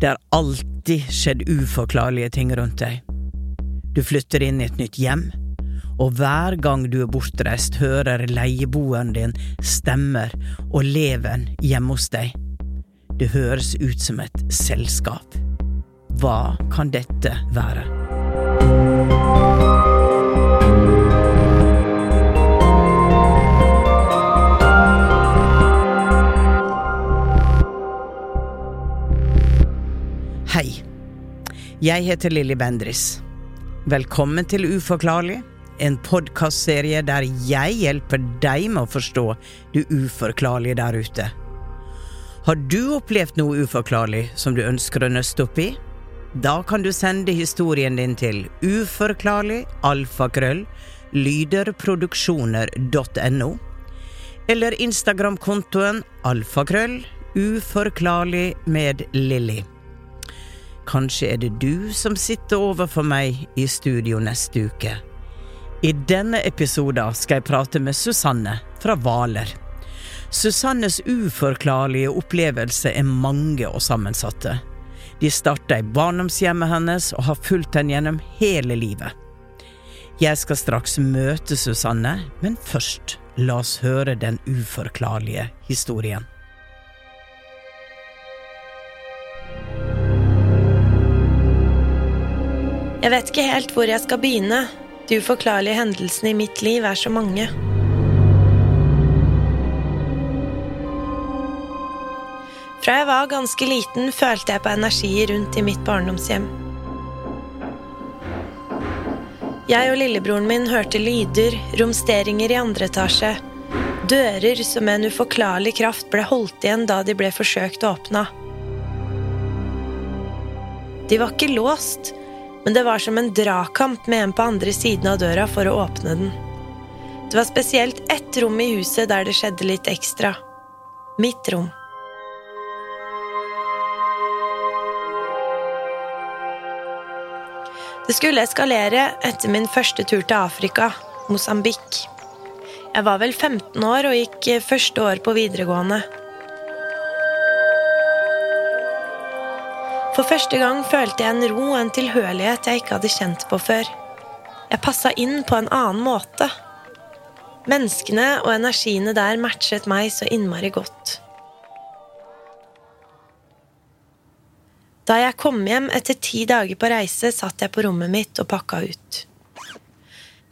Det har alltid skjedd uforklarlige ting rundt deg. Du flytter inn i et nytt hjem, og hver gang du er bortreist, hører leieboeren din stemmer og leven hjemme hos deg. Det høres ut som et selskap. Hva kan dette være? Jeg heter Lilly Bendris. Velkommen til Uforklarlig, en podkastserie der jeg hjelper deg med å forstå det uforklarlige der ute. Har du opplevd noe uforklarlig som du ønsker å nøste opp i? Da kan du sende historien din til uforklarlig alfakrøll lyderproduksjoner.no eller Instagram-kontoen alfakrøll uforklarlig med Lilly. Kanskje er det du som sitter overfor meg i studio neste uke. I denne episoden skal jeg prate med Susanne fra Hvaler. Susannes uforklarlige opplevelser er mange og sammensatte. De starta i barndomshjemmet hennes og har fulgt henne gjennom hele livet. Jeg skal straks møte Susanne, men først la oss høre den uforklarlige historien. Jeg vet ikke helt hvor jeg skal begynne. De uforklarlige hendelsene i mitt liv er så mange. Fra jeg var ganske liten, følte jeg på energi rundt i mitt barndomshjem. Jeg og lillebroren min hørte lyder, romsteringer i andre etasje. Dører som med en uforklarlig kraft ble holdt igjen da de ble forsøkt åpna. De var ikke låst, men det var som en dragkamp med en på andre siden av døra for å åpne den. Det var spesielt ett rom i huset der det skjedde litt ekstra. Mitt rom. Det skulle eskalere etter min første tur til Afrika, Mosambik. Jeg var vel 15 år og gikk første år på videregående. For første gang følte jeg en ro og en tilhørighet jeg ikke hadde kjent på før. Jeg passa inn på en annen måte. Menneskene og energiene der matchet meg så innmari godt. Da jeg kom hjem etter ti dager på reise, satt jeg på rommet mitt og pakka ut.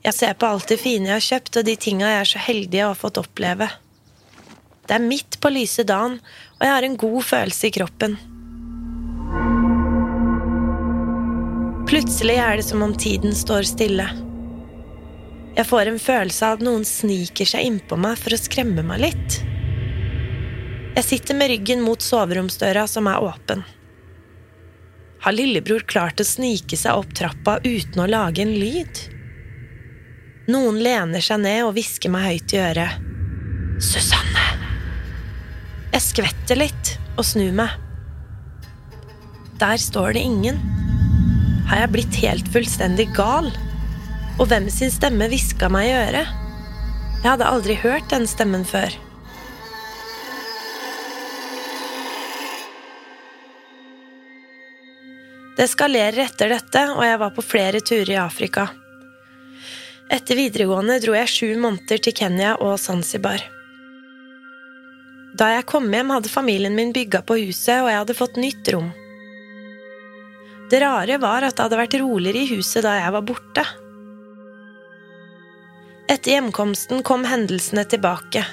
Jeg ser på alt det fine jeg har kjøpt, og de tinga jeg er så heldig å ha fått oppleve. Det er midt på lyse dagen, og jeg har en god følelse i kroppen. Plutselig er det som om tiden står stille. Jeg får en følelse av at noen sniker seg innpå meg for å skremme meg litt. Jeg sitter med ryggen mot soveromsdøra, som er åpen. Har lillebror klart å snike seg opp trappa uten å lage en lyd? Noen lener seg ned og hvisker meg høyt i øret. Susanne, Jeg skvetter litt og snur meg. Der står det ingen. Har jeg blitt helt fullstendig gal? Og hvem sin stemme hviska meg i øret? Jeg hadde aldri hørt den stemmen før. Det eskalerer etter dette, og jeg var på flere turer i Afrika. Etter videregående dro jeg sju måneder til Kenya og Zanzibar. Da jeg kom hjem, hadde familien min bygga på huset, og jeg hadde fått nytt rom. Det rare var at det hadde vært roligere i huset da jeg var borte. Etter hjemkomsten kom hendelsene tilbake.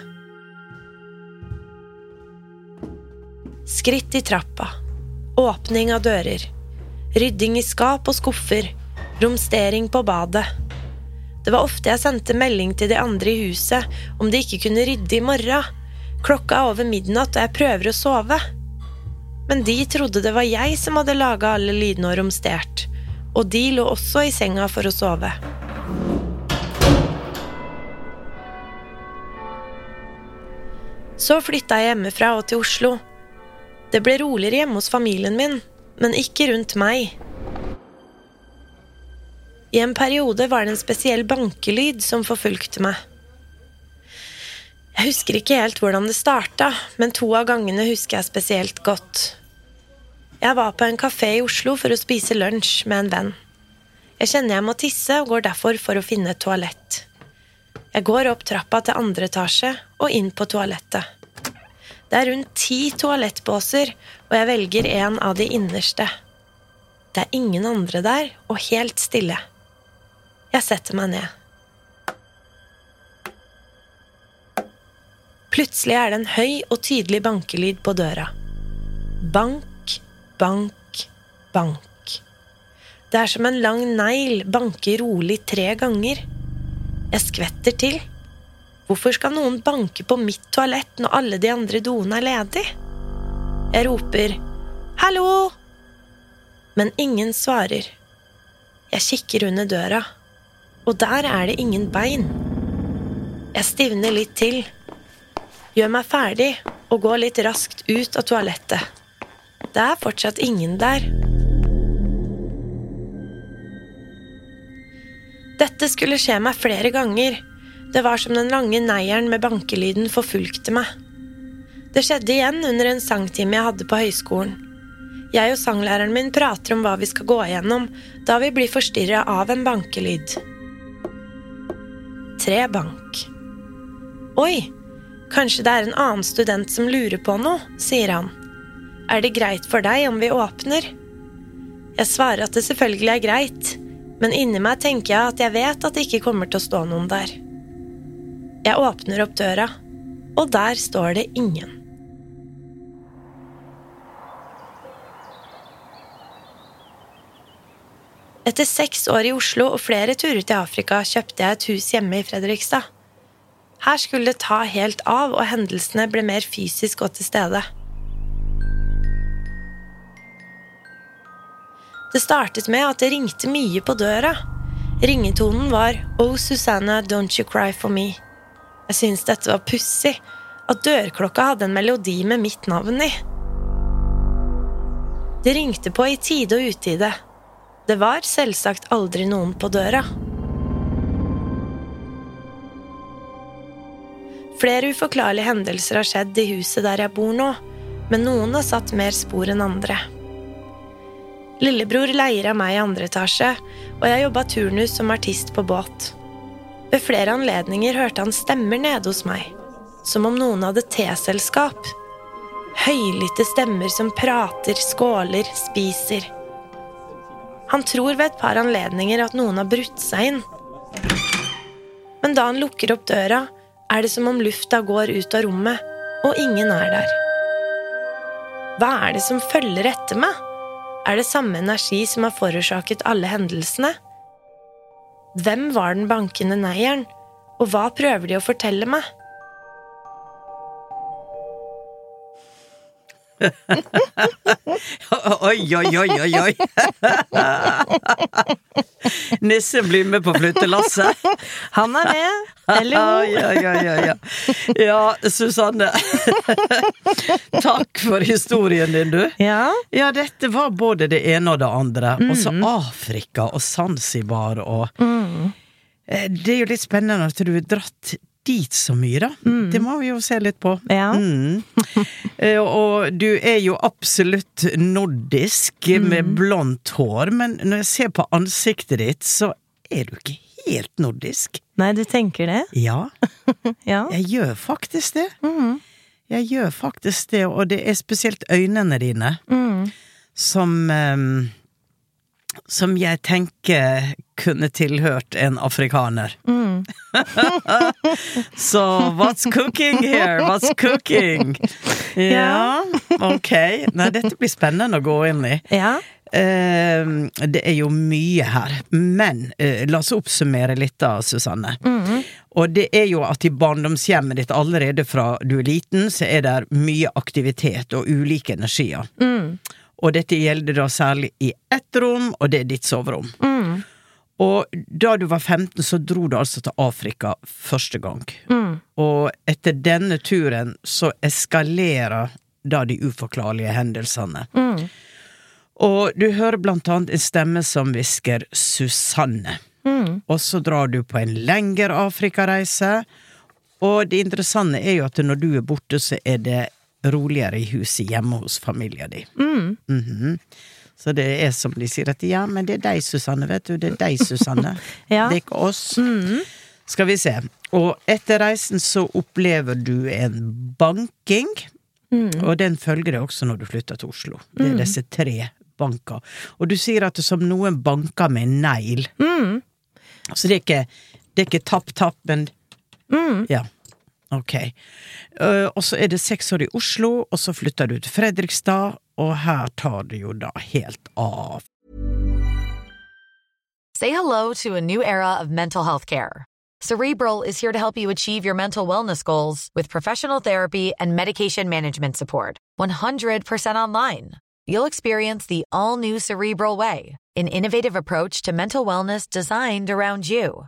Skritt i trappa. Åpning av dører. Rydding i skap og skuffer. Romstering på badet. Det var ofte jeg sendte melding til de andre i huset om de ikke kunne rydde i morgen. Klokka er over midnatt, og jeg prøver å sove. Men de trodde det var jeg som hadde laga alle lydene og romstert. Og de lå også i senga for å sove. Så flytta jeg hjemmefra og til Oslo. Det ble roligere hjemme hos familien min, men ikke rundt meg. I en periode var det en spesiell bankelyd som forfulgte meg. Jeg husker ikke helt hvordan det starta, men to av gangene husker jeg spesielt godt. Jeg var på en kafé i Oslo for å spise lunsj med en venn. Jeg kjenner jeg må tisse og går derfor for å finne et toalett. Jeg går opp trappa til andre etasje og inn på toalettet. Det er rundt ti toalettbåser, og jeg velger en av de innerste. Det er ingen andre der, og helt stille. Jeg setter meg ned. Plutselig er det en høy og tydelig bankelyd på døra. Bank, bank, bank. Det er som en lang negl banker rolig tre ganger. Jeg skvetter til. Hvorfor skal noen banke på mitt toalett når alle de andre doene er ledig? Jeg roper 'hallo', men ingen svarer. Jeg kikker under døra, og der er det ingen bein. Jeg stivner litt til, gjør meg ferdig og går litt raskt ut av toalettet. Det er fortsatt ingen der. Dette skulle skje meg flere ganger. Det var som den lange neieren med bankelyden forfulgte meg. Det skjedde igjen under en sangtime jeg hadde på høyskolen. Jeg og sanglæreren min prater om hva vi skal gå igjennom, da vi blir forstyrra av en bankelyd. Tre bank. Oi, kanskje det er en annen student som lurer på noe, sier han. Er det greit for deg om vi åpner? Jeg svarer at det selvfølgelig er greit, men inni meg tenker jeg at jeg vet at det ikke kommer til å stå noen der. Jeg åpner opp døra, og der står det ingen. Etter seks år i Oslo og flere turer til Afrika kjøpte jeg et hus hjemme i Fredrikstad. Her skulle det ta helt av, og hendelsene ble mer fysisk og til stede. Det startet med at det ringte mye på døra. Ringetonen var Oh Susanna, don't you cry for me. Jeg syntes dette var pussig, at dørklokka hadde en melodi med mitt navn i. Det ringte på i tide og utide. Det var selvsagt aldri noen på døra. Flere uforklarlige hendelser har skjedd i huset der jeg bor nå, men noen har satt mer spor enn andre. Lillebror leier av meg i andre etasje, og jeg jobba turnus som artist på båt. Ved flere anledninger hørte han stemmer nede hos meg, som om noen hadde teselskap. Høylytte stemmer som prater, skåler, spiser. Han tror ved et par anledninger at noen har brutt seg inn. Men da han lukker opp døra, er det som om lufta går ut av rommet, og ingen er der. Hva er det som følger etter meg? Er det samme energi som har forårsaket alle hendelsene? Hvem var den bankende neieren, og hva prøver de å fortelle meg? Oi, oi, oi, oi, oi. Nissen blir med på flyttelasset. Han er med. Hallo. Ja, ja, ja, ja. ja, Susanne. Takk for historien din, du. Ja. Ja, dette var både det ene og det andre. Og så Afrika og Zanzibar og mm. Det er jo litt spennende at du er dratt dit så mye, da. Det må vi jo se litt på. Ja. Mm. Eh, Og du er jo absolutt nordisk med blondt hår, men når jeg ser på ansiktet ditt, så er du ikke helt nordisk. Nei, du tenker det? Ja, Ja. jeg gjør faktisk det. Jeg gjør faktisk det, og det er spesielt øynene dine som ehm, Som jeg tenker kunne tilhørt en afrikaner. Så what's cooking here? What's cooking? Ja, ok. Nei, dette blir spennende å gå inn i. Ja. Uh, det er jo mye her, men uh, la oss oppsummere litt da, Susanne. Og det er jo at i barndomshjemmet ditt allerede fra du er liten, så er det mye aktivitet og ulike energier. Og dette gjelder da særlig i ett rom, og det er ditt soverom. Og da du var 15, så dro du altså til Afrika første gang. Og etter denne turen så eskalerer da de uforklarlige hendelsene. Og du hører blant annet en stemme som hvisker 'Susanne'. Og så drar du på en lengre Afrikareise. Og det interessante er jo at når du er borte, så er det roligere i huset hjemme hos familien din. Mhm. Så det er som de sier at ja, men det er deg, Susanne, vet du. Det er deg, Susanne. Ja. Det er ikke oss. Skal vi se. Og etter reisen så opplever du en banking. Og den følger deg også når du flytter til Oslo. Det er disse tre banker. Og du sier at det som noen banker med en negl. Så det er ikke, det er ikke tapp-tapp, men Ja. Ok. Eh, og så er det seks år i Oslo, og så flytter du til Fredrikstad, og her tar det jo da helt av. Say hello to a new era of mental health care. Cerebral is here to help you achieve your mental wellness goals with professional therapy and medication management support. 100% online. You'll experience the all new Cerebral Way, an innovative approach to mental wellness designed around you.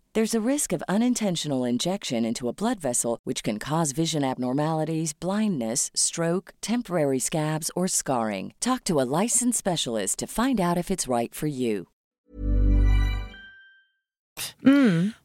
There's a risk of unintentional injection into a blood vessel, which can cause vision abnormalities, blindness, stroke, temporary scabs, or scarring. Talk to a licensed specialist to find out if it's right for you.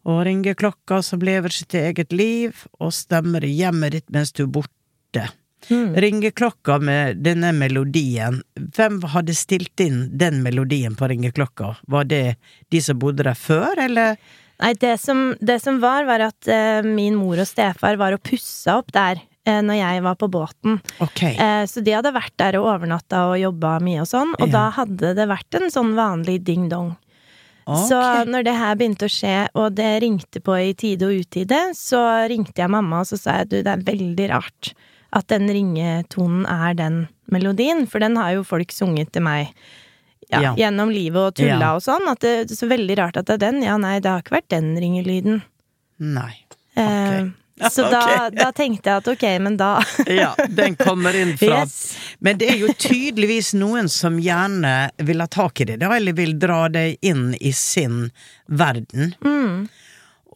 Og ringeklokka som lever sitt eget liv, og stemmer i hjemmet ditt mens du er borte. Ringeklokka med denne melodien, hvem hadde stilt inn den melodien på ringeklokka? Var det de som bodde der før, eller? Nei, det som, det som var, var at eh, min mor og stefar var og pussa opp der eh, når jeg var på båten. Okay. Eh, så de hadde vært der og overnatta og jobba mye og sånn, og Ja. da hadde det vært en sånn vanlig ding-dong. Okay. Så når det her begynte å skje, og det ringte på i tide og utide, så ringte jeg mamma og så sa jeg du, det er veldig rart at den ringetonen er den melodien, for den har jo folk sunget til meg ja, Ja. gjennom livet og tulla Ja. og sånn. At det er så veldig rart at det er den. Ja, nei, det har ikke vært den ringelyden. Nei. Eh, Ok. så da, da tenkte jeg at ok, men da Ja, den kommer inn fra Yes. Men det er jo tydeligvis noen som gjerne vil ha tak i det, da, eller vil dra det inn i sin verden. Mm.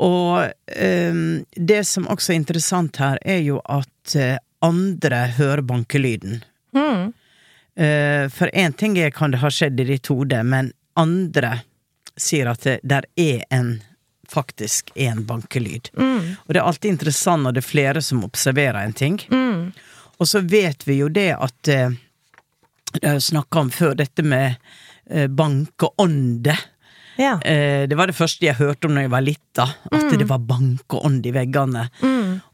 Og um, det som også er interessant her, er jo at eh, andre hører bankelyden. Mm. Eh, for én ting er kan det ha skjedd i ditt hode, men andre sier at det der er en faktisk en bankelyd. Mm. Og det er alltid interessant når det er flere som observerer en ting. Mm. Og så vet vi jo det at eh, Det har jeg snakka om før, dette med eh, bankeånde. Ja. Det var det første jeg hørte om da jeg var lita, at Mm. det var bankeånd i veggene.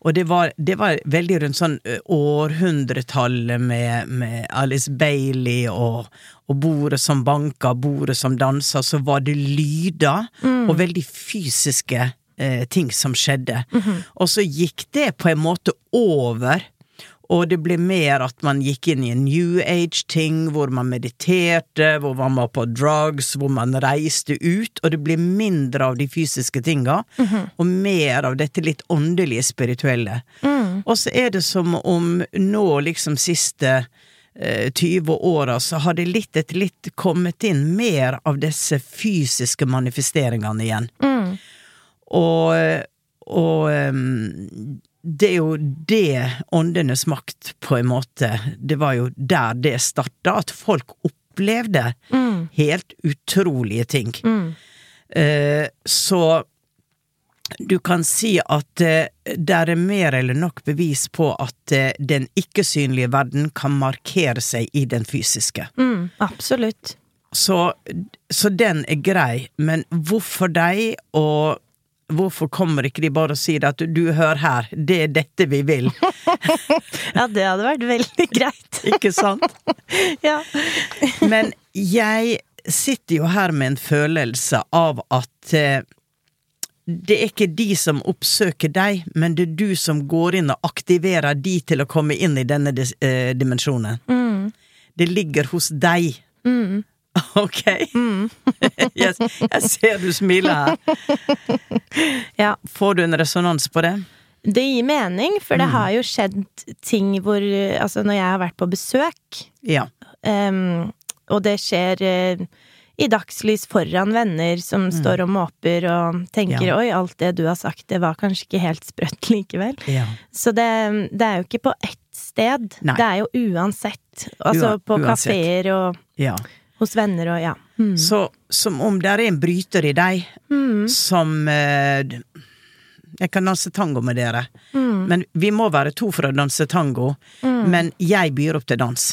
Og det var, det var veldig rundt sånn århundretallet med, med Alice Bailey og, og bordet som banka, bordet som dansa, så var det lyder Mm. og veldig fysiske eh, ting som skjedde. Mhm. Og så gikk det på en måte over. Og det ble mer at man gikk inn i en new age-ting, hvor man mediterte, hvor man var på drugs, hvor man reiste ut, og det ble mindre av de fysiske tinga, og mer av dette litt åndelige, spirituelle. Og så er det som om nå, liksom siste eh, 20 åra, så har det litt etter litt kommet inn mer av disse fysiske manifesteringene igjen. Og, og em, det er jo det åndenes makt, på en måte. Det var jo der det starta, at folk opplevde helt utrolige ting. Eh, så du kan si at eh, det er mer eller nok bevis på at eh, den ikke-synlige verden kan markere seg i den fysiske. Mm, absolutt. Så, så den er grei, men hvorfor deg, og hvorfor kommer ikke de bare og sier at du, hør her, det er dette vi vil, Ja, det hadde vært veldig greit. ikke sant? Ja. Men jeg sitter jo her med en følelse av at eh, det er ikke de som oppsøker deg, men det er du som går inn og aktiverer de til å komme inn i denne eh, dimensjonen. Det ligger hos deg. Ok? jeg, jeg ser du smiler her. ja. Får du en resonans på det? Det gir mening, for det har jo skjedd ting hvor Altså, når jeg har vært på besøk, Ja. um, og det skjer uh, i dagslys foran venner som står og måper og tenker Mm. Ja. 'oi, alt det du har sagt, det var kanskje ikke helt sprøtt likevel'. ja. Så det, det er jo ikke på ett sted. Nei. Det er jo uansett. Altså Ua- på kafeer og ja. Hos venner og ja. Mm. Så som om det er en bryter i deg som eh, Jeg kan danse tango med dere, men vi må være to for å danse tango. Men jeg byr opp til dans.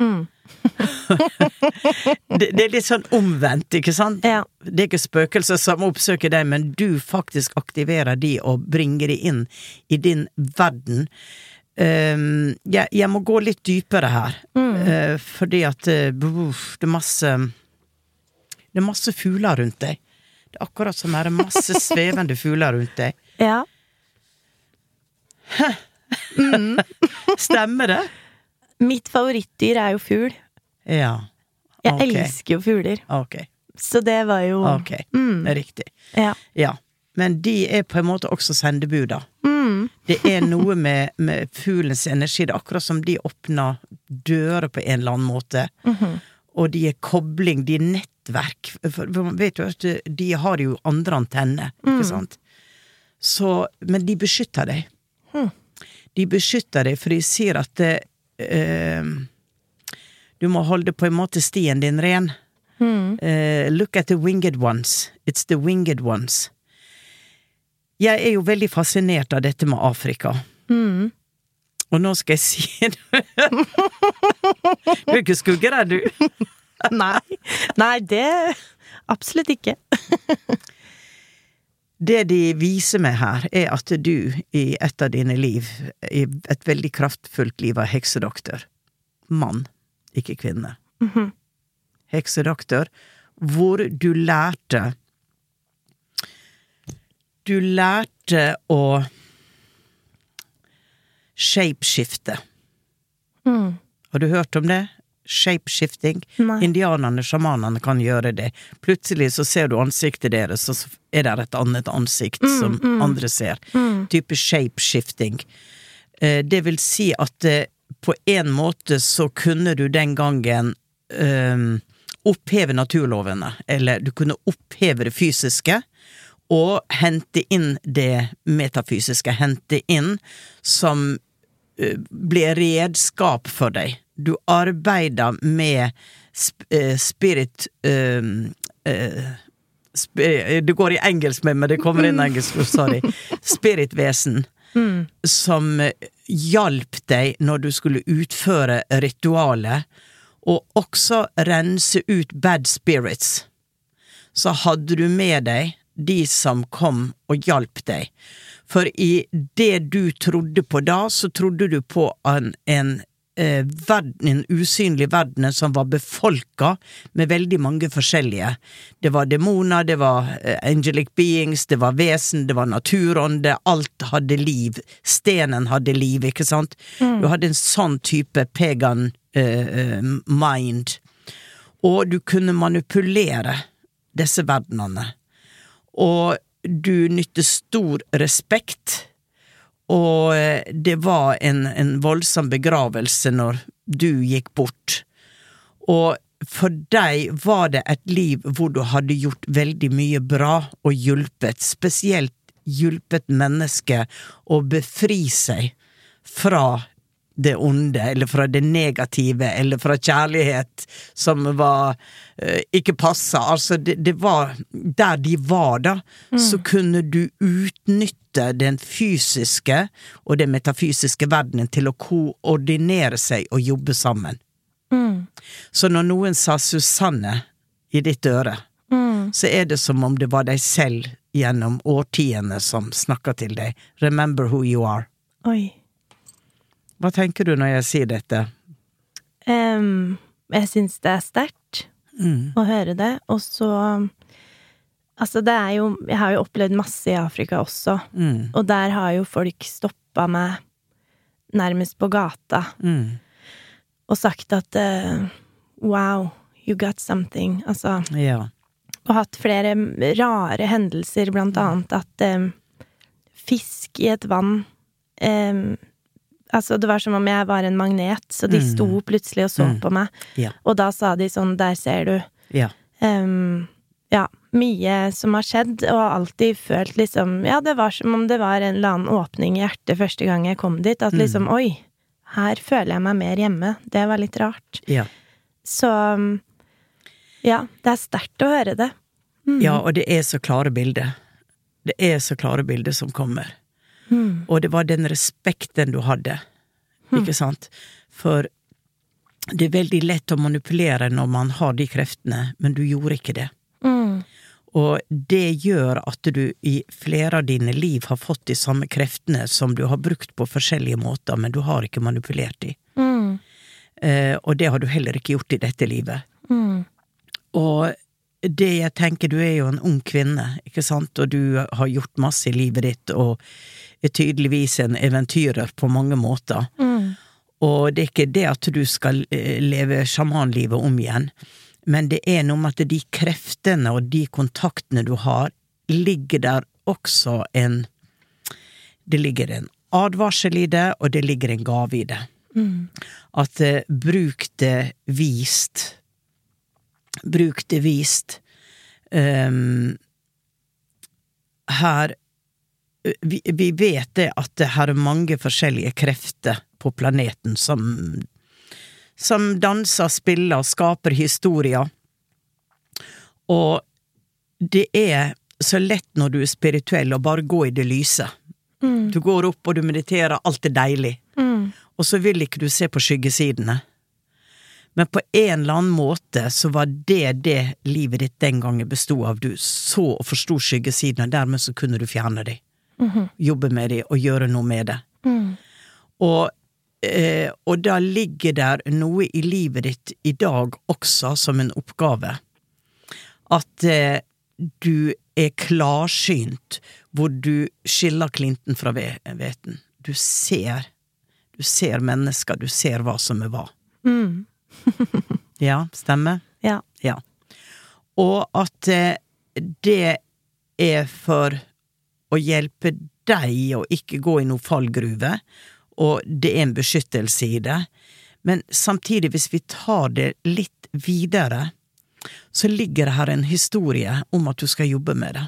Mm. det, det er litt sånn omvendt, ikke sant? Ja. Det er ikke spøkelser som oppsøker deg, men du faktisk aktiverer de og bringer de inn i din verden. Um, jeg, jeg må gå litt dypere her, eh, fordi at eh, uff, det er masse Det er masse fugler rundt deg. Det er akkurat som er masse svevende fugler rundt deg. ja. Stemmer det? Mitt favorittdyr er jo fugl. Ja. Jeg elsker jo fugler. Okay. Så det var jo Ok. Mm. Riktig. Ja. Ja. Men de er på en måte også sendebuda. Mm. Det er noe med, med fuglens energi. Det er akkurat som de åpner dører på en eller annen måte. Mhm. Og de er kobling, de er nettverk. For man vet jo at de har jo andre antenner, Mm. ikke sant? Så Men de beskytter deg. Hm. De beskytter deg, for de sier at det, eh, du må holde på en måte stien din ren. Mm. Eh, look at the winged ones. It's the winged ones. Jeg er jo veldig fascinert av dette med Afrika. Mm. Og nå skal jeg si det Du er ikke skuggeredd, du? Nei. Nei, det Absolutt ikke. Det de viser meg her, er at du i et av dine liv, i et veldig kraftfullt liv, var heksedoktor. Mann, ikke kvinne. Heksedoktor, hvor du lærte Du lærte å shapeskifte. Har du hørt om det? Shapeshifting. Nei. Indianerne, sjamanene, kan gjøre det. Plutselig så ser du ansiktet deres, og så er det et annet ansikt som andre ser. Type shapeshifting. Eh, Det vil si at eh, på en måte så kunne du den gangen um, oppheve naturlovene, eller du kunne oppheve det fysiske, og hente inn det metafysiske, hente inn som blir redskap for deg. Du arbeider med eh, spirit eh, eh, eh, Det går i engelsk med meg, det kommer inn engelsk, sorry. Spiritvesen. Som eh, hjalp deg når du skulle utføre ritualet, og også rense ut bad spirits. Så hadde du med deg de som kom og hjalp deg. For i det du trodde på da, så trodde du på en, en, eh, verden, en usynlig verden som var befolka med veldig mange forskjellige. Det var demoner, det var eh, angelic beings, det var vesen, det var naturånde, alt hadde liv. Stenen hadde liv, ikke sant? Du hadde en sånn type pagan eh, eh, mind. Og du kunne manipulere disse verdenene. Og du nytte stor respekt, og eh, det var en, en voldsom begravelse når du gikk bort. Og for deg var det et liv hvor du hadde gjort veldig mye bra og hjulpet, spesielt hjulpet mennesker å befri seg fra det onde, eller fra det negative, eller fra kjærlighet som var eh, ikke passa. Altså, det, det var Der de var, da, så kunne du utnytte den fysiske og den metafysiske verdenen til å koordinere seg og jobbe sammen. Så når noen sa Susanne i ditt øre, så er det som om det var deg selv gjennom årtiene som snakka til deg. Remember who you are. Oi. Hva tenker du når jeg sier dette? Um, jeg syns det er sterkt Mm. å høre det, og så Altså, det er jo Jeg har jo opplevd masse i Afrika også, Mm. og der har jo folk stoppa meg nærmest på gata Mm. og sagt at uh, Wow, you got something. Altså Ja. Og hatt flere rare hendelser, blant annet at um, fisk i et vann eh, Altså, det var som om jeg var en magnet, så de Mm. sto plutselig og så Mm. på meg. Ja. Og da sa de sånn, der ser du. Ja. Um, ja, mye som har skjedd, og har alltid følt liksom Ja, det var som om det var en eller annen åpning i hjertet første gang jeg kom dit. At liksom, oi, her føler jeg meg mer hjemme. Det var litt rart. Ja. Så um, ja, det er sterkt å høre det. ja, og det er så klare bilder. Det er så klare bilder som kommer. Og det var den respekten du hadde, ikke sant? For det er veldig lett å manipulere når man har de kreftene, men du gjorde ikke det. Mm. Og det gjør at du i flere av dine liv har fått de samme kreftene som du har brukt på forskjellige måter, men du har ikke manipulert de. Mm. Eh, og det har du heller ikke gjort i dette livet. Mm. Og det jeg tenker, du er jo en ung kvinne, ikke sant, og du har gjort masse i livet ditt, og er tydeligvis en eventyrer på mange måter. Mm. Og det er ikke det at du skal eh, leve sjamanlivet om igjen, men det er noe med at de kreftene og de kontaktene du har, ligger der også en Det ligger en advarsel i det, og det ligger en gave i det. At eh, bruk det vist. Bruk det vist. Um, her vi, vi vet det at det her er mange forskjellige krefter på planeten som som danser, spiller, skaper historier. Og det er så lett når du er spirituell å bare gå i det lyse. Du går opp og du mediterer, alt er deilig. Mm. Og så vil ikke du se på skyggesidene. Men på en eller annen måte så var det det livet ditt den gangen bestod av. Du så og forsto skyggesidene, og dermed så kunne du fjerne dem. Jobbe med dem og gjøre noe med det. Og, eh, og da ligger der noe i livet ditt i dag også som en oppgave. At eh, du er klarsynt, hvor du skiller klinten fra veten, hveten. Du ser. Du ser mennesker, du ser hva som er hva. ja, stemmer? Ja. Ja. Og at eh, det er for å hjelpe deg å ikke gå i noen fallgruve, og det er en beskyttelse i det. Men samtidig, hvis vi tar det litt videre, så ligger det her en historie om at du skal jobbe med det.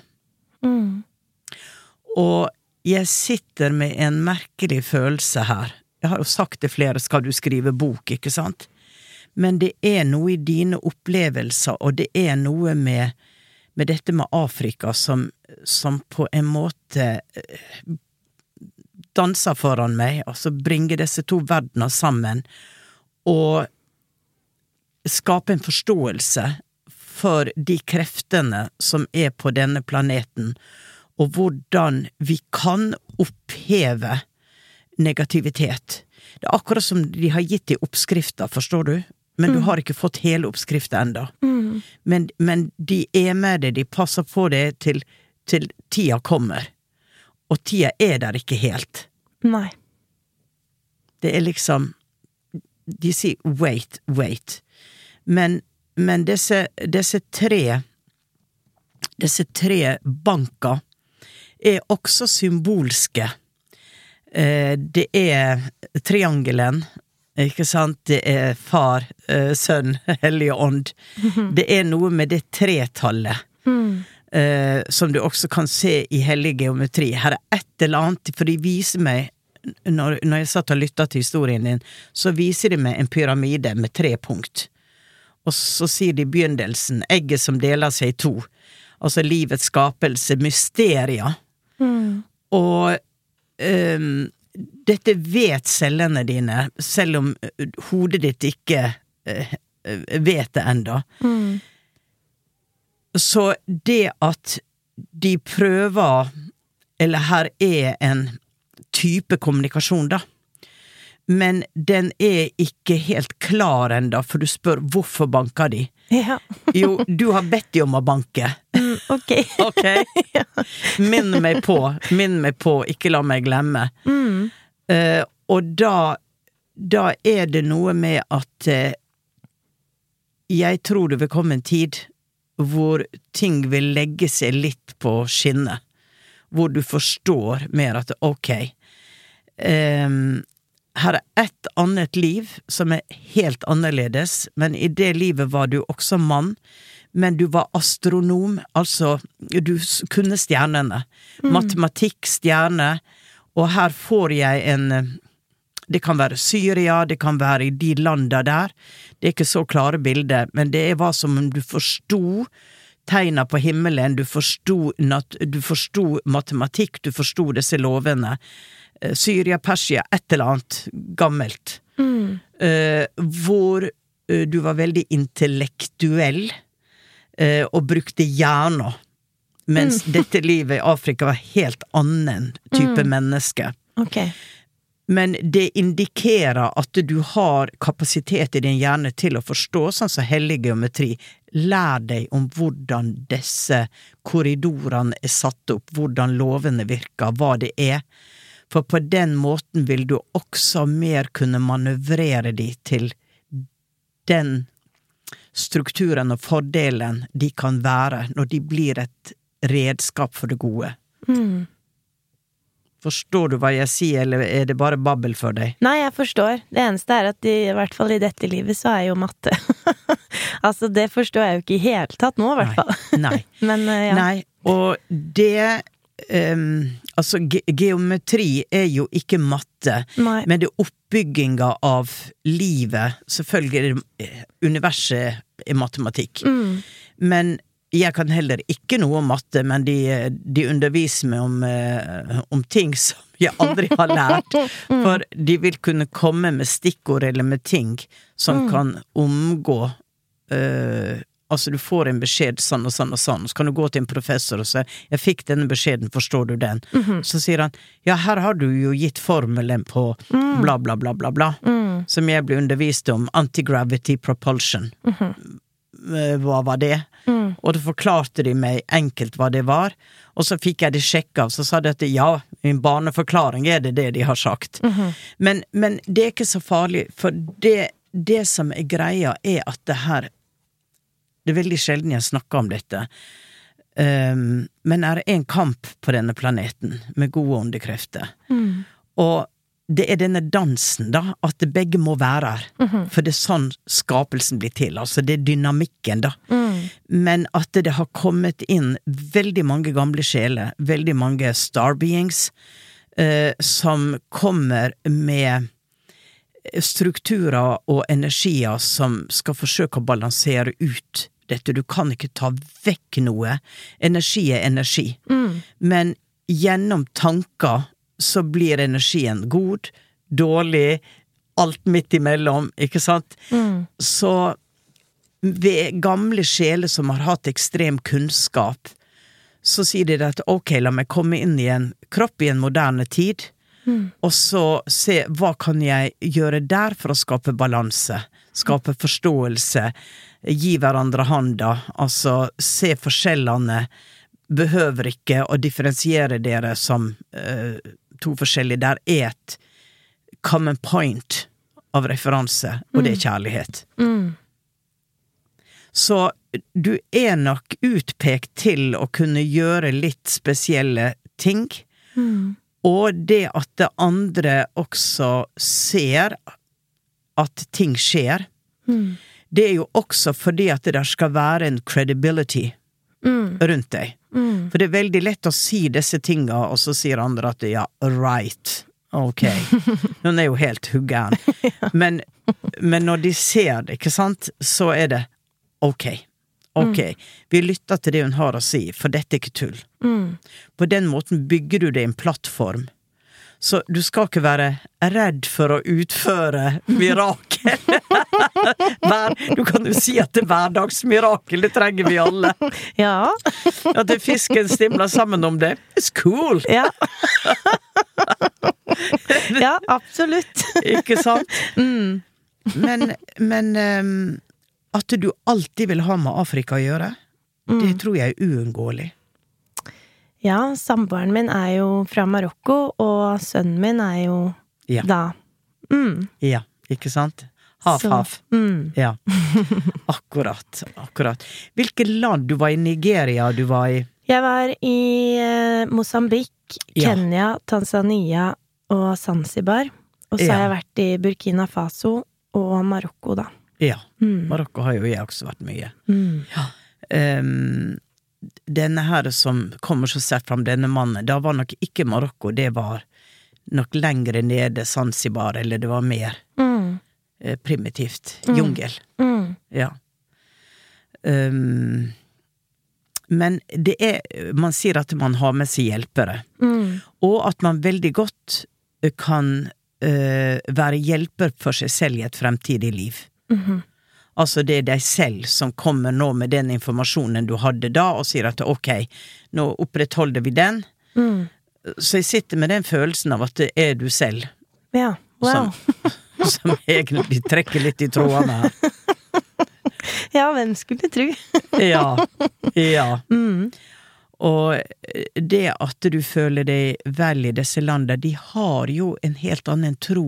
Og jeg sitter med en merkelig følelse her. Jeg har jo sagt til flere, skal du skrive bok, ikke sant? Men det er noe i dine opplevelser, og det er noe med, med dette med Afrika som, som på en måte eh, danser foran meg, altså bringer disse to verdener sammen, og skape en forståelse for de kreftene som er på denne planeten, og hvordan vi kan oppheve negativitet. Det er akkurat som de har gitt i oppskrifta, forstår du? Men du har ikke fått hele oppskrifta ennå. Men, men de er med deg, de passer på det til, til tida kommer. Og tida er der ikke helt. Nei. Det er liksom De sier wait, wait. Men, men disse, disse tre Disse tre banka er også symbolske. Eh, Det er triangelen, ikke sant? Det er Far, eh, Sønn, Hellige Ånd. Det er noe med det tretallet. eh, som du også kan se i hellig geometri. Her er et eller annet, for de viser meg når, når jeg satt og lytta til historien din, så viser de meg en pyramide med tre punkt. Og så sier de begynnelsen egget som deler seg i to. Altså livets skapelse, mysteria. Og ehm, dette vet cellene dine, selv om eh, hodet ditt ikke eh, vet det enda. Så det at de prøver, eller her er en type kommunikasjon, da, men den er ikke helt klar enda, for du spør hvorfor banker de? Ja. Jo, du har bedt de om å banke. Mm, ok. Ok? Minn meg på, minn meg på, ikke la meg glemme. Eh, og da, da er det noe med at uh, jeg tror det vil komme en tid hvor ting vil legge seg litt på skinnet. Hvor du forstår mer at ok, ehm, her er ett annet liv som er helt annerledes, men i det livet var du også mann. Men du var astronom, altså du kunne stjernene. Matematikk, stjerne. Og her får jeg en Det kan være Syria, det kan være i de landa der. Det er ikke så klare bilder, men det var som om du forsto tegna på himmelen, du forsto matematikk, du forsto disse lovene. Eh, Syria, Persia, et eller annet gammelt. Eh, hvor eh, du var veldig intellektuell eh, og brukte hjerna. Mens dette livet i Afrika var helt annen type menneske. Okay. Men det indikerer at du har kapasitet i din hjerne til å forstå, sånn som hellig geometri. Lær deg om hvordan disse korridorene er satt opp, hvordan lovene virker, hva det er. For på den måten vil du også mer kunne manøvrere de til den strukturen og fordelen de kan være når de blir et redskap for det gode. Forstår du hva jeg sier, eller er det bare babbel for deg? Nei, jeg forstår. Det eneste er at i, i hvert fall i dette livet så er jo matte Altså, det forstår jeg jo ikke i hele tatt nå, i hvert fall. Nei. Men eh, ja. Nei, og det ehm, Altså, ge geometri er jo ikke matte, Nei. men det er oppbygginga av livet. Selvfølgelig er eh, universet er matematikk. Mm. Men jeg kan heller ikke noe om matte, men de, de underviser meg om, eh, om ting som jeg aldri har lært. For de vil kunne komme med stikkord eller med ting som kan omgå eh, Altså, du får en beskjed sånn og sånn og sånn, så kan du gå til en professor og si 'Jeg fikk denne beskjeden, forstår du den?' Så sier han 'Ja, her har du jo gitt formelen på bla, bla, bla, bla, bla', som jeg ble undervist om, anti-gravity propulsion. -hmm. Hva var det? Og da forklarte de meg enkelt hva det var, og så fikk jeg det sjekka, og så sa de at ja, i en barneforklaring er det det de har sagt. men, men det er ikke så farlig, for det, det som er greia, er at det her det er veldig sjelden jeg snakker om dette. Um, men det én en kamp på denne planeten med gode åndekrefter. Og det er denne dansen, da, at begge må være her. For det er sånn skapelsen blir til. Altså, det er dynamikken, da. Men at det har kommet inn veldig mange gamle sjeler, veldig mange starbeings, uh, som kommer med strukturer og energier som skal forsøke å balansere ut dette. Du kan ikke ta vekk noe. Energi er energi. Men gjennom tanker så blir energien god, dårlig, alt midt imellom, ikke sant? Så ved gamle sjeler som har hatt ekstrem kunnskap, så sier de at ok, la meg komme inn i en kropp i en moderne tid, og så se hva kan jeg gjøre der for å skape balanse, skape forståelse, gi hverandre handa, altså se forskjellene, behøver ikke å differensiere dere som eh, to forskjellige, der er et common point av referanse, og det er kjærlighet. Så du er nok utpekt til å kunne gjøre litt spesielle ting, og det at det andre også ser at ting skjer, det er jo også fordi at det der skal være en credibility rundt deg. For det er veldig lett å si disse tinga, og så sier andre at ja, right. Ok. Hun er jo helt huggeren. Men, men når de ser det, ikke sant, så er det ok. Ok, vi lytter til det hun har å si, for dette er ikke tull. På den måten bygger du deg en plattform. Så du skal ikke være redd for å utføre mirakel. Du kan jo si at det er hverdagsmirakel, det trenger vi alle. Ja. At det fisken stimler sammen om det. It's cool! Ja. ja, absolutt. Ikke sant? Men, men um, at du alltid vil ha med Afrika å gjøre, det tror jeg er uunngåelig. Ja, samboeren min er jo fra Marokko, og sønnen min er jo Ja. da mm, Ja, ikke sant? Hav, Så- hav. mm. Ja. Akkurat. Akkurat. Hvilke land? Du var i Nigeria, du var i Jeg var i eh, Mosambik, Ja. Kenya, Tanzania og Zanzibar. Og så har jeg vært i Burkina Faso og Marokko, da. Ja. Mm. Marokko har jo jeg også vært mye. Mm. Ehm, denne her som kommer så sterkt fram, denne mannen, da var nok ikke Marokko, det var nok lengre nede, Zanzibar, eller det var mer Mm. eh, primitivt. Jungel. Mm. Ja. Um, men det er Man sier at man har med seg hjelpere, Mm. og at man veldig godt eh, kan uh, være hjelper for seg selv i et fremtidig liv. Mhm. Altså det er deg selv som kommer nå med den informasjonen du hadde da, og sier at ok, nå opprettholder vi den. Mm. Så jeg sitter med den følelsen av at det er du selv Ja. Wow. som, som egentlig trekker litt i trådene her. Ja, hvem skulle tru? Ja. Ja. Mm. Og det at du føler deg vel i disse landene, de har jo en helt annen tro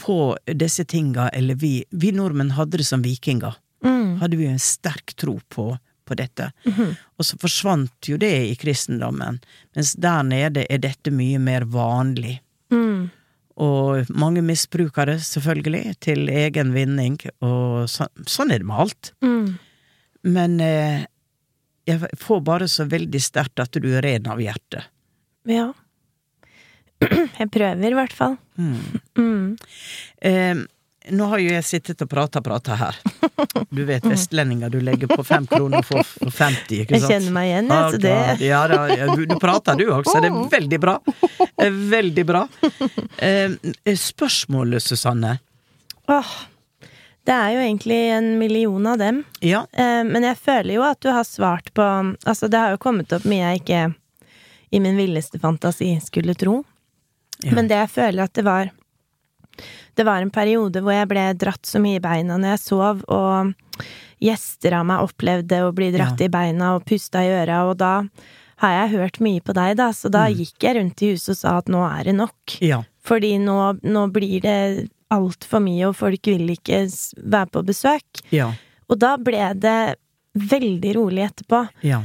på disse tinga, eller vi, vi nordmenn hadde det som vikinger. Mm. Hadde vi en sterk tro på, på dette. Og så forsvant jo det i kristendommen, mens der nede er dette mye mer vanlig. Mm. Og mange misbruker det, selvfølgelig, til egen vinning, og så, sånn er det med alt. Mm. Men eh, jeg får bare så veldig sterkt at du er ren av hjertet. Ja. Jeg prøver, i hvert fall. Mm. Eh, nå har jo jeg sittet og prata og prata her. Du vet vestlendinger, du legger på fem kroner for, for 50, ikke Jeg kjenner meg igjen, jeg, så det Ja da, du, du prater du også, det er veldig bra. Veldig bra. Eh, Spørsmålet, Susanne. Åh, det er jo egentlig en million av dem. Ja, Eh, men jeg føler jo at du har svart på Altså, det har jo kommet opp mye jeg ikke i min villeste fantasi skulle tro. Ja. Men det jeg føler at det var Det var en periode hvor jeg ble dratt så mye i beina når jeg sov, og gjester av meg opplevde å bli dratt Ja. i beina og pusta i øra, og da har jeg hørt mye på deg, da, så da Mm. gikk jeg rundt i huset og sa at nå er det nok. ja, Fordi nå, nå blir det altfor mye, og folk vil ikke være på besøk. ja, Og da ble det veldig rolig etterpå. ja.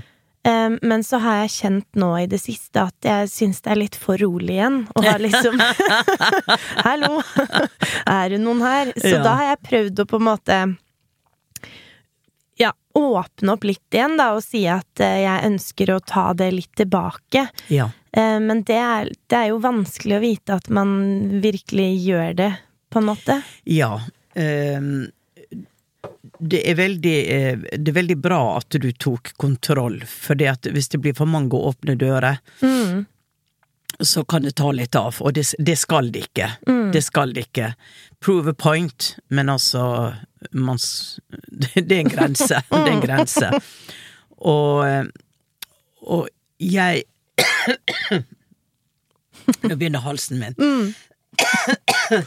Men så har jeg kjent nå i det siste at jeg syns det er litt for rolig igjen. Og har liksom Hallo! Er det noen her? Så Ja. da har jeg prøvd å på en måte ja, åpne opp litt igjen, da, og si at eh, jeg ønsker å ta det litt tilbake. ja. Eh, Men det er, det er jo vanskelig å vite at man virkelig gjør det, på en måte. Ja. ehm, det er veldig eh, Det er veldig bra at du tok kontroll, for hvis det blir for mange åpne dører, Mm. så kan det ta litt av, og det, det skal det ikke. Mm. Det skal det ikke. Prove a point, men altså man, det, det er en grense. Det er en grense. Og, eh, og jeg Nå begynner halsen min. Mm.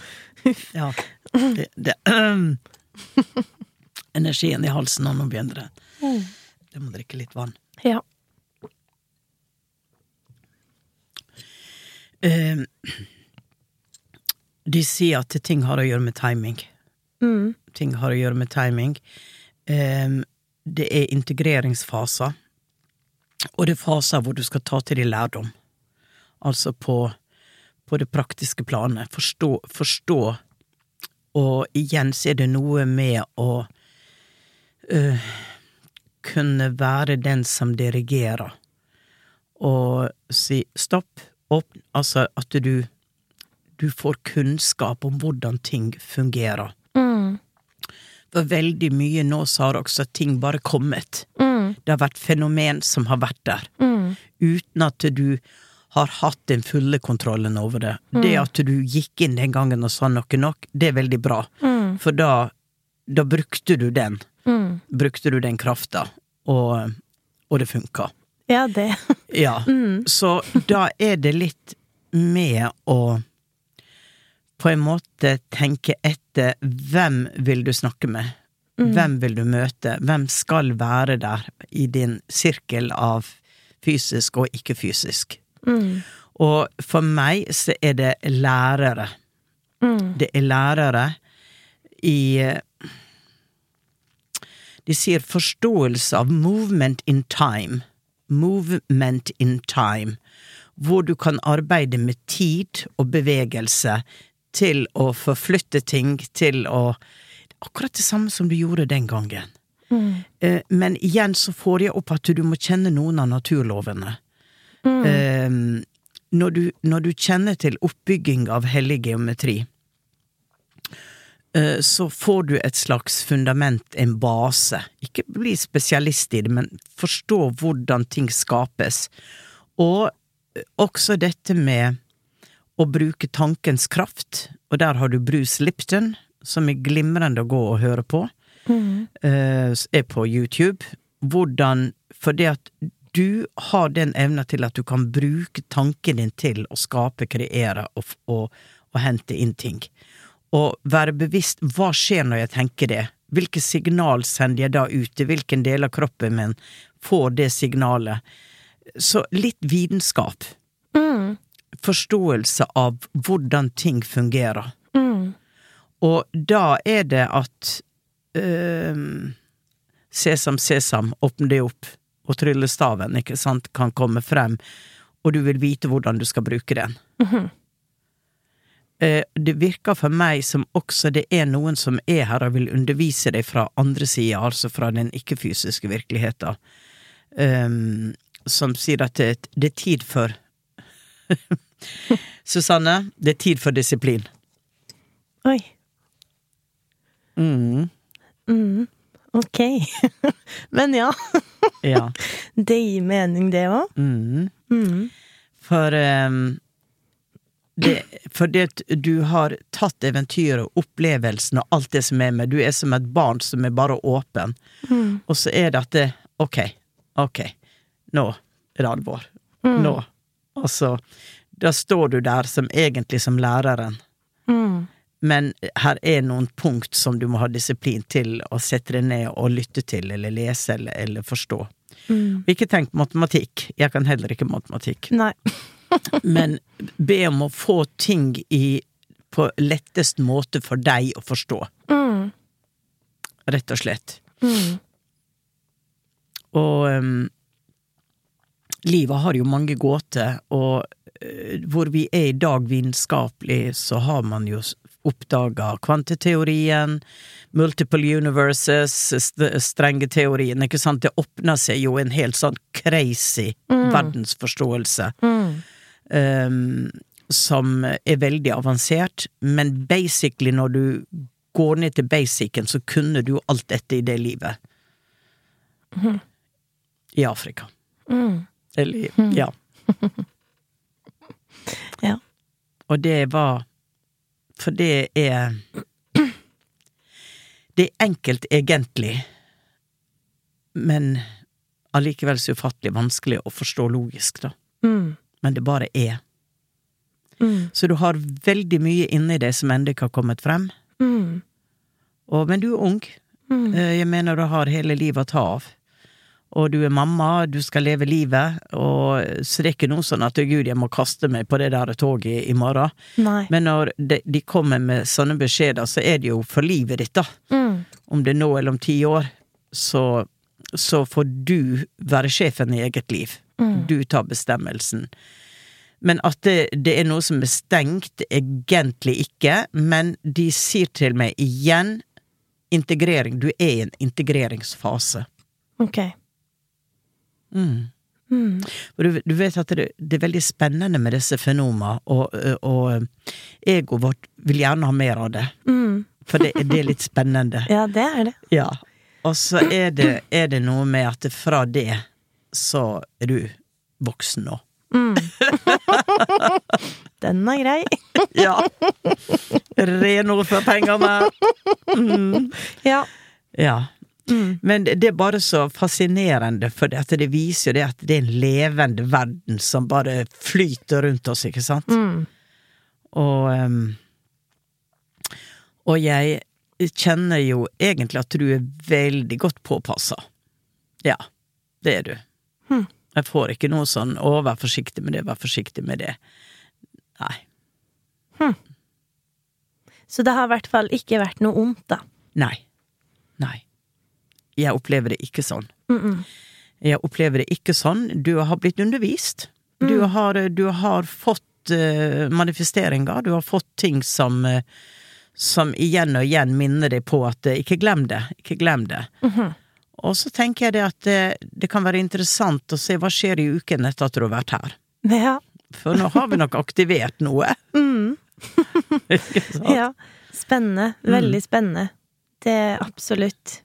Ja. Det, det Energien i halsen, og nå begynner det. Jeg må drikke litt vann. Ja. Uh, de sier at ting har å gjøre med timing. Mm. Ting har å gjøre med timing. Um, det er integreringsfaser, og det er faser hvor du skal ta til deg lærdom. Altså på, på det praktiske planet. Forstå, forstå. Og igjen så er det noe med å eh, kunne være den som dirigerer, og si stopp, åpne Altså at du du får kunnskap om hvordan ting fungerer. Mm. For veldig mye nå så har også ting bare kommet. Mm. Det har vært fenomen som har vært der, Mm. uten at du har hatt den fulle kontrollen over det. Det at du gikk inn den gangen og sa noe nok, det er veldig bra, Mm. for da, da brukte du den. Mm. Brukte du den krafta, og, og det funka. Ja, det. Ja. Mm. Så da er det litt med å på en måte tenke etter hvem vil du snakke med? Hvem vil du møte? Hvem skal være der i din sirkel av fysisk og ikke-fysisk? Mm. Og for meg så er det lærere. Mm. Det er lærere i De sier forståelse av movement in time. Movement in time. Hvor du kan arbeide med tid og bevegelse til å forflytte ting, til å Akkurat det samme som du gjorde den gangen. Mm. Eh, Men igjen så får jeg opp at du må kjenne noen av naturlovene. Mm. Eh, Når du, når du kjenner til oppbygging av hellig geometri, så får du et slags fundament, en base. Ikke bli spesialist i det, men forstå hvordan ting skapes. Og eh, også dette med å bruke tankens kraft, og der har du Bruce Lipton, som er glimrende å gå og høre på, Mm. eh, er på YouTube. Hvordan det at du har den evna til at du kan bruke tanken din til å skape, kreere og, og, og hente inn ting. Og være bevisst hva skjer når jeg tenker det? Hvilke signal sender jeg da ut? Til hvilken del av kroppen min får det signalet? Så litt vitenskap. Mm. Forståelse av hvordan ting fungerer. Mm. Og da er det at øh, Sesam, sesam, åpne det opp, og tryllestaven, ikke sant, kan komme frem, og du vil vite hvordan du skal bruke den. Eh, Det virker for meg som også det er noen som er her og vil undervise deg fra andre sida, altså fra den ikke-fysiske virkeligheten, øhm, som sier at det, det er tid for Susanne, det er tid for disiplin. Oi. Mm. Mm. Ok. Men ja, Ja. det gir mening, det òg. Mm. Mm. For ehm, det, fordi at du har tatt eventyret, opplevelsen og alt det som er med. Du er som et barn som er bare åpen. Mm. Og så er det at det, ok, ok, nå er det alvor. Mm. Nå. Altså, da står du der som egentlig som læreren. Mm. Men her er noen punkt som du må ha disiplin til å sette deg ned og lytte til, eller lese, eller, eller forstå. Mm. Ikke tenk matematikk. Jeg kan heller ikke matematikk. Nei. Men be om å få ting i, på lettest måte for deg å forstå. Mm. Rett og slett. Mm. Og um, livet har jo mange gåter, og uh, hvor vi er i dag vitenskapelig, så har man jo oppdaga kvanteteorien, multiple universes, st strenge teorien, ikke sant? Det åpner seg jo en helt sånn crazy verdensforståelse. Mm. Um, som er veldig avansert, men basically når du går ned til basicen, så kunne du alt dette i det livet. I Afrika. Mm. Eller i- ja. Ja. Og det var For det er Det er enkelt egentlig, men allikevel så ufattelig vanskelig å forstå logisk, da. Mm. Men det bare er. Mm. Så du har veldig mye inni deg som ennå ikke har kommet frem. Mm. Og, men du er ung. Mm. Eh, Jeg mener du har hele livet å ta av. Og du er mamma, du skal leve livet, og så det er ikke noe sånn at gud, jeg må kaste meg på det der toget i morgen. Nei. Men når de, de kommer med sånne beskjeder, så er det jo for livet ditt, da. Mm. Om det er nå eller om ti år, så, så får du være sjefen i eget liv. Mm. Du tar bestemmelsen. Men at det, det er noe som er stengt, egentlig ikke, men de sier til meg igjen integrering. Du er i en integreringsfase. Ok. Mm. Mm. Du, du vet at det, det er veldig spennende med disse fenoma, og, og egoet vårt vil gjerne ha mer av det. Mm. For det, det er litt spennende. Ja, det er det. Ja. Og så er det, er det noe med at fra det så er du voksen nå. Mm. Den er grei. Ja. Renord for pengene. Mm. Ja. Ja. Mm. Men det er bare så fascinerende, for det, det viser jo det at det er en levende verden som bare flyter rundt oss, ikke sant? Mm. Og ehm, Og jeg kjenner jo egentlig at du er veldig godt påpassa. Ja, det er du. Hm. Jeg får ikke noe sånn 'å, vær forsiktig med det, vær forsiktig med det'. Nei. Så det har i hvert fall ikke vært noe ondt, da. Nei. Nei. Jeg opplever det ikke sånn. Mm -mm. Jeg opplever det ikke sånn. Du har blitt undervist. Du Mm. har, du har fått uh, manifesteringer. Du har fått ting som uh, som igjen og igjen minner deg på at uh, ikke glem det, ikke glem det. Mhm. Og så tenker jeg det at det, det kan være interessant å se hva skjer i uken etter at du har vært her. Ja. For nå har vi nok aktivert noe. Mm. Ikke sant? ja. Spennende. Veldig spennende. Det er absolutt.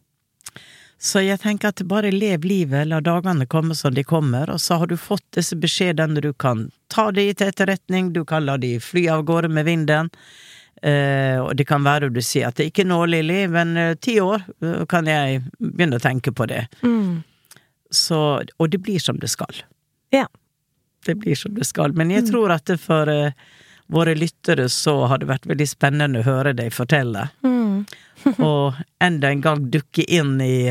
Så jeg tenker at bare lev livet, la dagene komme som de kommer, og så har du fått disse beskjedene du kan ta de til etterretning, du kan la de fly av gårde med vinden. Eh, og det kan være du sier at det ikke nå, Lilly, men eh, ti år eh, kan jeg begynne å tenke på det. Mm. Så, og det blir som det skal. Ja. Det blir som det skal. Men jeg tror at det for våre lyttere så har det vært veldig spennende å høre deg fortelle. Mm. og enda en gang dukke inn i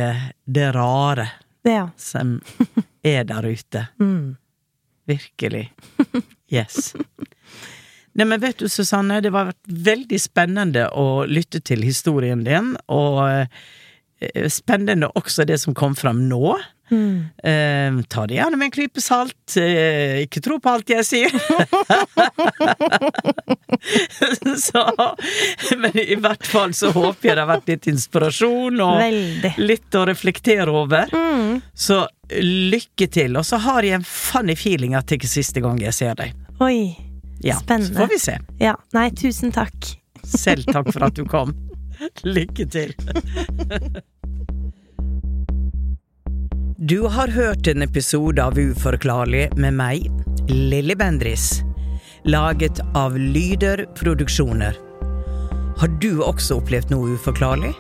det rare Ja. som er der ute. Mm. Virkelig. Yes. Nei, men vet du, Susanne, det har vært veldig spennende å lytte til historien din, og eh, spennende også det som kom fram nå. Mm. Eh, ta det gjerne med en klype salt. Eh, ikke tro på alt jeg sier. så, men i hvert fall så håper jeg det har vært litt inspirasjon og Veldig. litt å reflektere over. Mm. Så lykke til. Og så har jeg en funny feeling at det ikke er siste gang jeg ser deg. Oi. Ja, Spennende. Så får vi se. Ja. Nei, tusen takk. Selv takk for at du kom. Lykke til. Du har hørt en episode av Uforklarlig med meg, Lilly Bendris. Laget av Lyder Produksjoner. Har du også opplevd noe uforklarlig?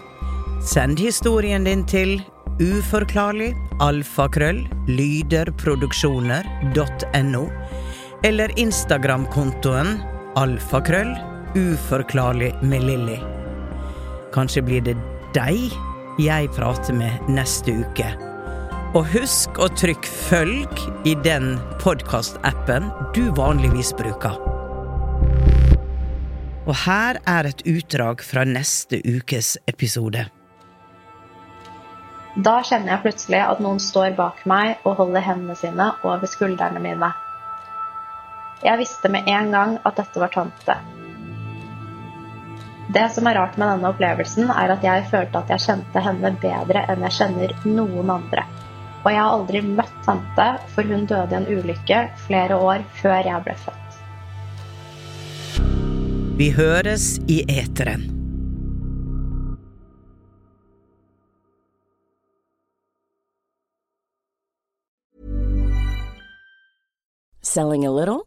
Send historien din til uforklarlig alfakrøll lyderproduksjoner.no eller Instagram-kontoen alfakrøll uforklarlig med Lilly. Kanskje blir det deg jeg prater med neste uke. Og husk å trykke følg i den podkastappen du vanligvis bruker. Og her er et utdrag fra neste ukes episode. Da kjenner jeg plutselig at noen står bak meg og holder hendene sine over skuldrene mine. Jeg visste med en gang at dette var tante. Det som er rart med denne opplevelsen, er at jeg følte at jeg kjente henne bedre enn jeg kjenner noen andre. Og jeg har aldri møtt tante, for hun døde i en ulykke flere år før jeg ble født. Vi høres i eteren. Selling a little